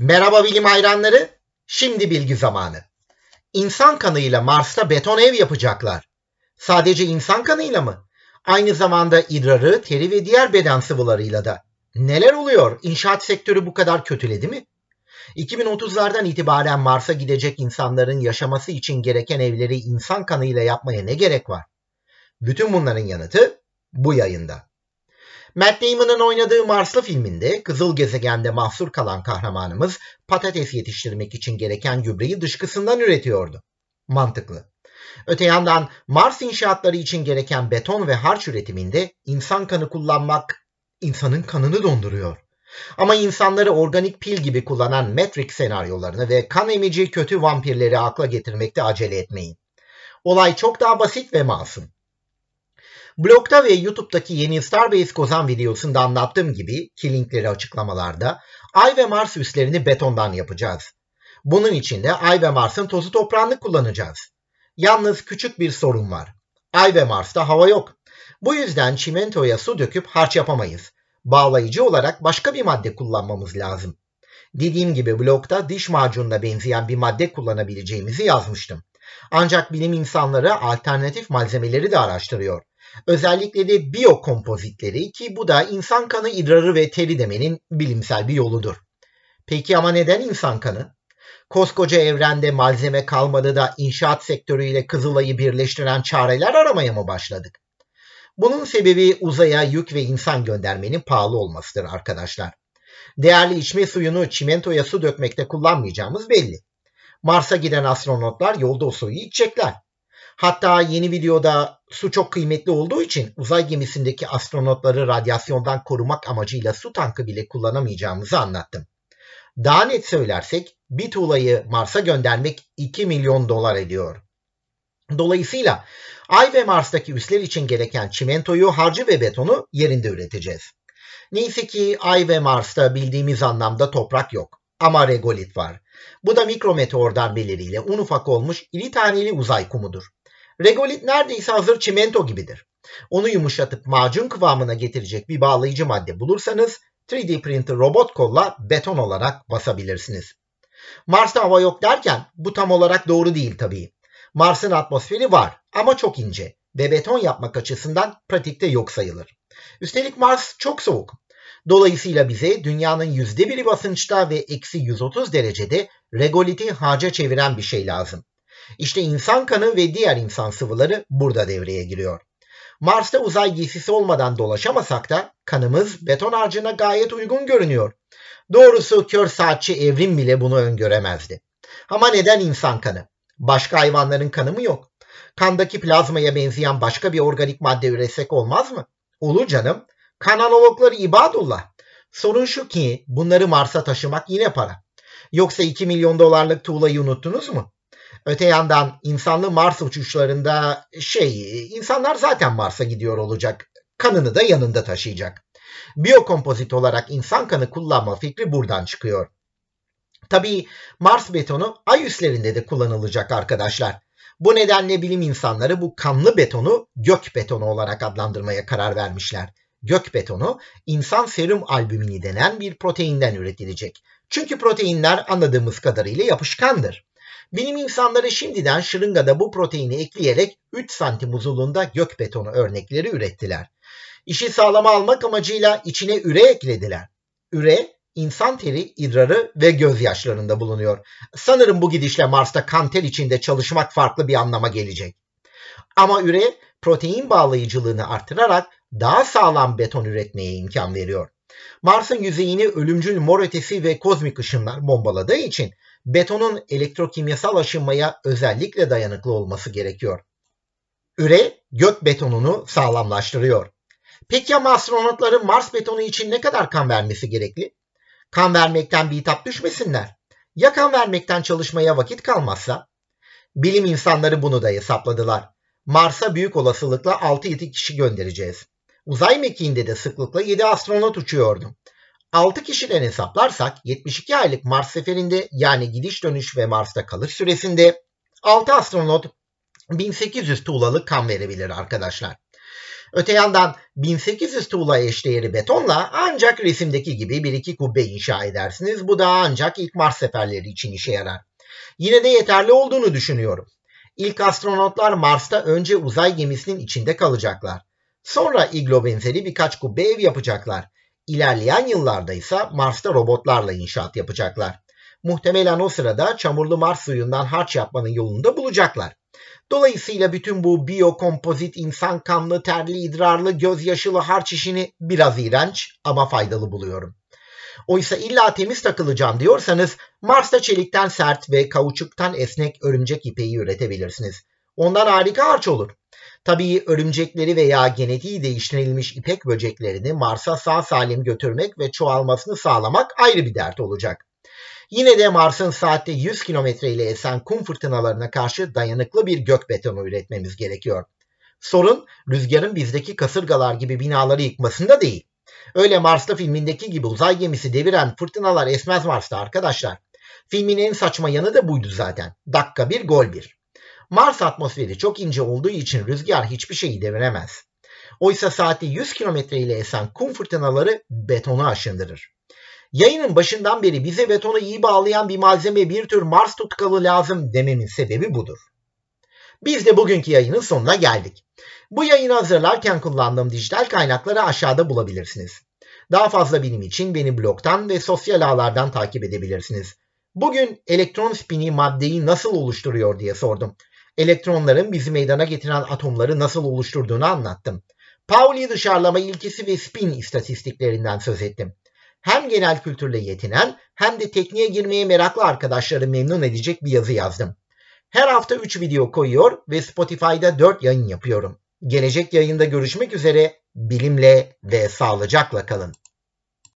Merhaba bilim hayranları. Şimdi bilgi zamanı. İnsan kanıyla Mars'ta beton ev yapacaklar. Sadece insan kanıyla mı? Aynı zamanda idrarı, teri ve diğer beden sıvılarıyla da. Neler oluyor? İnşaat sektörü bu kadar kötüledi mi? 2030'lardan itibaren Mars'a gidecek insanların yaşaması için gereken evleri insan kanıyla yapmaya ne gerek var? Bütün bunların yanıtı bu yayında. Matt Damon'ın oynadığı Marslı filminde kızıl gezegende mahsur kalan kahramanımız patates yetiştirmek için gereken gübreyi dışkısından üretiyordu. Mantıklı. Öte yandan Mars inşaatları için gereken beton ve harç üretiminde insan kanı kullanmak insanın kanını donduruyor. Ama insanları organik pil gibi kullanan Matrix senaryolarını ve kan emici kötü vampirleri akla getirmekte acele etmeyin. Olay çok daha basit ve masum. Blogda ve YouTube'daki yeni Starbase Kozan videosunda anlattığım gibi ki linkleri açıklamalarda Ay ve Mars üslerini betondan yapacağız. Bunun için de Ay ve Mars'ın tozu toprağını kullanacağız. Yalnız küçük bir sorun var. Ay ve Mars'ta hava yok. Bu yüzden çimentoya su döküp harç yapamayız. Bağlayıcı olarak başka bir madde kullanmamız lazım. Dediğim gibi blogda diş macununa benzeyen bir madde kullanabileceğimizi yazmıştım. Ancak bilim insanları alternatif malzemeleri de araştırıyor. Özellikle de biyokompozitleri ki bu da insan kanı idrarı ve teri demenin bilimsel bir yoludur. Peki ama neden insan kanı? Koskoca evrende malzeme kalmadı da inşaat sektörüyle Kızılay'ı birleştiren çareler aramaya mı başladık? Bunun sebebi uzaya yük ve insan göndermenin pahalı olmasıdır arkadaşlar. Değerli içme suyunu çimentoya su dökmekte kullanmayacağımız belli. Mars'a giden astronotlar yolda o suyu içecekler. Hatta yeni videoda su çok kıymetli olduğu için uzay gemisindeki astronotları radyasyondan korumak amacıyla su tankı bile kullanamayacağımızı anlattım. Daha net söylersek bir tuğlayı Mars'a göndermek 2 milyon dolar ediyor. Dolayısıyla Ay ve Mars'taki üsler için gereken çimentoyu, harcı ve betonu yerinde üreteceğiz. Neyse ki Ay ve Mars'ta bildiğimiz anlamda toprak yok. Ama regolit var. Bu da mikrometeor darbeleriyle un ufak olmuş iri taneli uzay kumudur. Regolit neredeyse hazır çimento gibidir. Onu yumuşatıp macun kıvamına getirecek bir bağlayıcı madde bulursanız 3D printer robot kolla beton olarak basabilirsiniz. Mars'ta hava yok derken bu tam olarak doğru değil tabii. Mars'ın atmosferi var ama çok ince ve beton yapmak açısından pratikte yok sayılır. Üstelik Mars çok soğuk. Dolayısıyla bize dünyanın yüzde biri basınçta ve eksi 130 derecede regoliti harca çeviren bir şey lazım. İşte insan kanı ve diğer insan sıvıları burada devreye giriyor. Mars'ta uzay giysisi olmadan dolaşamasak da kanımız beton harcına gayet uygun görünüyor. Doğrusu kör saatçi evrim bile bunu öngöremezdi. Ama neden insan kanı? Başka hayvanların kanı mı yok? Kandaki plazmaya benzeyen başka bir organik madde üretsek olmaz mı? Olur canım. Kan analogları ibadullah. Sorun şu ki bunları Mars'a taşımak yine para. Yoksa 2 milyon dolarlık tuğlayı unuttunuz mu? Öte yandan insanlı Mars uçuşlarında şey, insanlar zaten Mars'a gidiyor olacak. Kanını da yanında taşıyacak. Biyokompozit olarak insan kanı kullanma fikri buradan çıkıyor. Tabii Mars betonu ay üslerinde de kullanılacak arkadaşlar. Bu nedenle bilim insanları bu kanlı betonu gök betonu olarak adlandırmaya karar vermişler. Gök betonu insan serum albümini denen bir proteinden üretilecek. Çünkü proteinler anladığımız kadarıyla yapışkandır. Bilim insanları şimdiden şırıngada bu proteini ekleyerek 3 santim uzunluğunda gök betonu örnekleri ürettiler. İşi sağlama almak amacıyla içine üre eklediler. Üre, insan teri, idrarı ve gözyaşlarında bulunuyor. Sanırım bu gidişle Mars'ta kanter içinde çalışmak farklı bir anlama gelecek. Ama üre, protein bağlayıcılığını artırarak daha sağlam beton üretmeye imkan veriyor. Mars'ın yüzeyini ölümcül mor ötesi ve kozmik ışınlar bombaladığı için betonun elektrokimyasal aşınmaya özellikle dayanıklı olması gerekiyor. Üre gök betonunu sağlamlaştırıyor. Peki ama astronotların Mars betonu için ne kadar kan vermesi gerekli? Kan vermekten bir bitap düşmesinler. Ya kan vermekten çalışmaya vakit kalmazsa? Bilim insanları bunu da hesapladılar. Mars'a büyük olasılıkla 6-7 kişi göndereceğiz. Uzay mekiğinde de sıklıkla 7 astronot uçuyordu. 6 kişiden hesaplarsak 72 aylık Mars seferinde yani gidiş dönüş ve Mars'ta kalış süresinde 6 astronot 1800 tuğlalık kan verebilir arkadaşlar. Öte yandan 1800 tuğla eşdeğeri betonla ancak resimdeki gibi bir iki kubbe inşa edersiniz. Bu da ancak ilk Mars seferleri için işe yarar. Yine de yeterli olduğunu düşünüyorum. İlk astronotlar Mars'ta önce uzay gemisinin içinde kalacaklar. Sonra iglo benzeri birkaç kubbe ev yapacaklar. İlerleyen yıllarda ise Mars'ta robotlarla inşaat yapacaklar. Muhtemelen o sırada çamurlu Mars suyundan harç yapmanın yolunu bulacaklar. Dolayısıyla bütün bu biyokompozit, insan kanlı, terli, idrarlı, gözyaşılı harç işini biraz iğrenç ama faydalı buluyorum. Oysa illa temiz takılacağım diyorsanız Mars'ta çelikten sert ve kauçuktan esnek örümcek ipeği üretebilirsiniz. Ondan harika harç olur. Tabii örümcekleri veya genetiği değiştirilmiş ipek böceklerini Mars'a sağ salim götürmek ve çoğalmasını sağlamak ayrı bir dert olacak. Yine de Mars'ın saatte 100 kilometre ile esen kum fırtınalarına karşı dayanıklı bir gök betonu üretmemiz gerekiyor. Sorun rüzgarın bizdeki kasırgalar gibi binaları yıkmasında değil. Öyle Mars'ta filmindeki gibi uzay gemisi deviren fırtınalar esmez Mars'ta arkadaşlar. Filmin en saçma yanı da buydu zaten. Dakika bir gol bir. Mars atmosferi çok ince olduğu için rüzgar hiçbir şeyi deviremez. Oysa saatte 100 kilometre ile esen kum fırtınaları betonu aşındırır. Yayının başından beri bize betonu iyi bağlayan bir malzeme bir tür Mars tutkalı lazım dememin sebebi budur. Biz de bugünkü yayının sonuna geldik. Bu yayını hazırlarken kullandığım dijital kaynakları aşağıda bulabilirsiniz. Daha fazla bilim için beni blogdan ve sosyal ağlardan takip edebilirsiniz. Bugün elektron spini maddeyi nasıl oluşturuyor diye sordum. Elektronların bizi meydana getiren atomları nasıl oluşturduğunu anlattım. Pauli dışarılama ilkesi ve spin istatistiklerinden söz ettim hem genel kültürle yetinen hem de tekniğe girmeye meraklı arkadaşları memnun edecek bir yazı yazdım. Her hafta 3 video koyuyor ve Spotify'da 4 yayın yapıyorum. Gelecek yayında görüşmek üzere, bilimle ve sağlıcakla kalın.